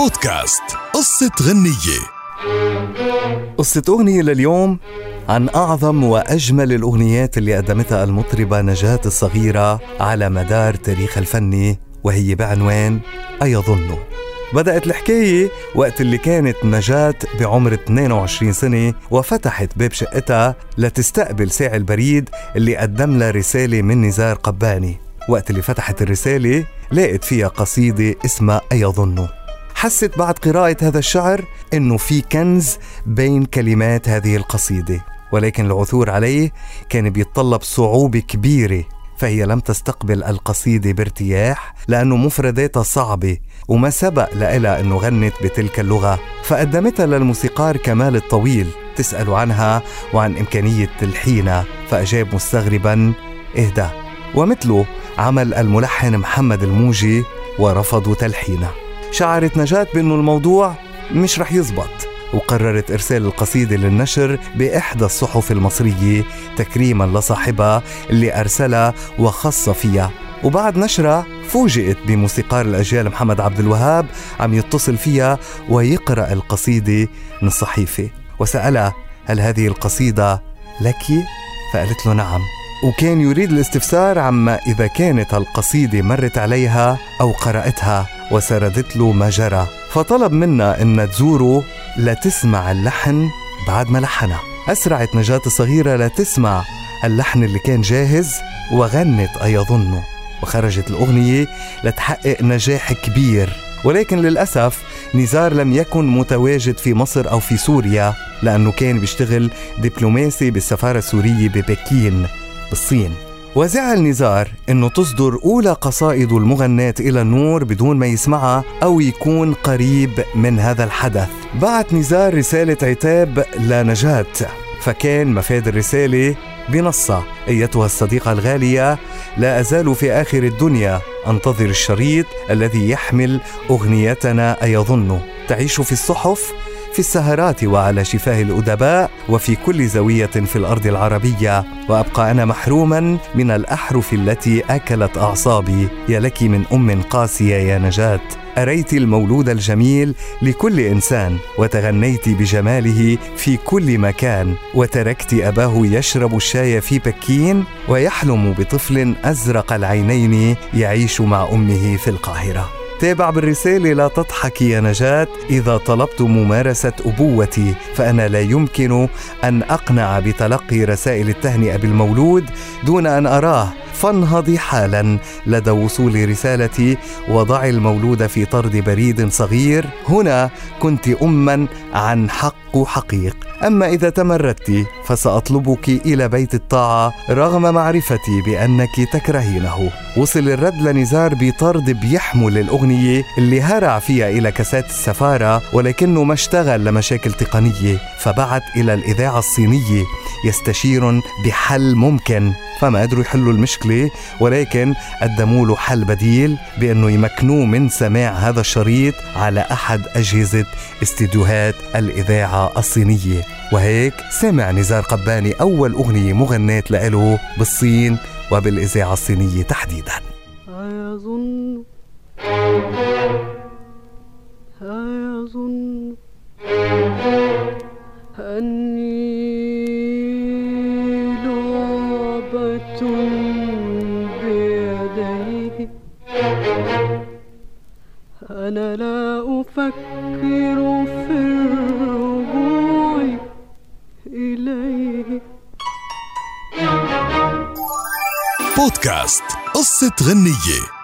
بودكاست قصة غنية. قصة أغنية لليوم عن أعظم وأجمل الأغنيات اللي قدمتها المطربة نجاة الصغيرة على مدار تاريخ الفني وهي بعنوان أيظن بدأت الحكاية وقت اللي كانت نجاة بعمر 22 سنة وفتحت باب شقتها لتستقبل ساعي البريد اللي قدم لها رسالة من نزار قباني. وقت اللي فتحت الرسالة لقت فيها قصيدة اسمها أيظن حست بعد قراءة هذا الشعر إنه في كنز بين كلمات هذه القصيدة ولكن العثور عليه كان بيتطلب صعوبة كبيرة فهي لم تستقبل القصيدة بارتياح لأنه مفرداتها صعبة وما سبق لها أنه غنت بتلك اللغة فقدمتها للموسيقار كمال الطويل تسأل عنها وعن إمكانية تلحينها فأجاب مستغربا إهدى ومثله عمل الملحن محمد الموجي ورفضوا تلحينه. شعرت نجاة بأنه الموضوع مش رح يزبط وقررت إرسال القصيدة للنشر بإحدى الصحف المصرية تكريما لصاحبها اللي أرسلها وخص فيها. وبعد نشرها فوجئت بموسيقار الأجيال محمد عبد الوهاب عم يتصل فيها ويقرأ القصيدة من الصحيفة وسألها هل هذه القصيدة لك؟ فقالت له نعم. وكان يريد الاستفسار عما إذا كانت القصيدة مرت عليها أو قرأتها وسردت له ما جرى. فطلب منا إن تزوره لتسمع اللحن بعد ما لحنها أسرعت نجاة الصغيرة لتسمع اللحن اللي كان جاهز وغنت أيظن. وخرجت الأغنية لتحقق نجاح كبير. ولكن للأسف نزار لم يكن متواجد في مصر أو في سوريا لأنه كان بيشتغل دبلوماسي بالسفارة السورية ببكين بالصين. وزعل نزار إنه تصدر أولى قصائد المغناة إلى النور بدون ما يسمعها أو يكون قريب من هذا الحدث. بعت نزار رسالة عتاب لنجاة فكان مفاد الرسالة بنصها أيتها الصديقة الغالية لا أزال في آخر الدنيا أنتظر الشريط الذي يحمل أغنيتنا أيظن. تعيش في الصحف في السهرات وعلى شفاه الأدباء وفي كل زاوية في الأرض العربية وأبقى أنا محروما من الأحرف التي أكلت أعصابي. يا لك من أم قاسية يا نجاة. أريت المولود الجميل لكل إنسان وتغنيت بجماله في كل مكان. وتركت أباه يشرب الشاي في بكين ويحلم بطفل أزرق العينين يعيش مع أمه في القاهرة. تابع بالرسالة لا تضحكي يا نجاة إذا طلبت ممارسة أبوتي فأنا لا يمكن أن أقنع بتلقي رسائل التهنئة بالمولود دون أن أراه. فانهضي حالا لدى وصول رسالتي وضعي المولود في طرد بريد صغير. هنا كنت أما عن حق حقيق. أما إذا تمردت فسأطلبك إلى بيت الطاعة رغم معرفتي بأنك تكرهينه. وصل الرد لنزار بطرد بيحمل الأغنية اللي هرع فيها إلى كاسات السفارة ولكنه ما اشتغل لمشاكل تقنية. فبعت إلى الإذاعة الصينية يستشير بحل ممكن. فما قدروا يحلوا المشكلة؟ ولكن قدموا له حل بديل بأنه يمكنوه من سماع هذا الشريط على أحد أجهزة استديوهات الإذاعة الصينية. وهيك سمع نزار قباني أول أغنية مغناة له بالصين وبالإذاعة الصينية تحديدا. أيظن أيظن أني أنا لا أفكر في الرجوع إليه. بودكاست قصة غنية.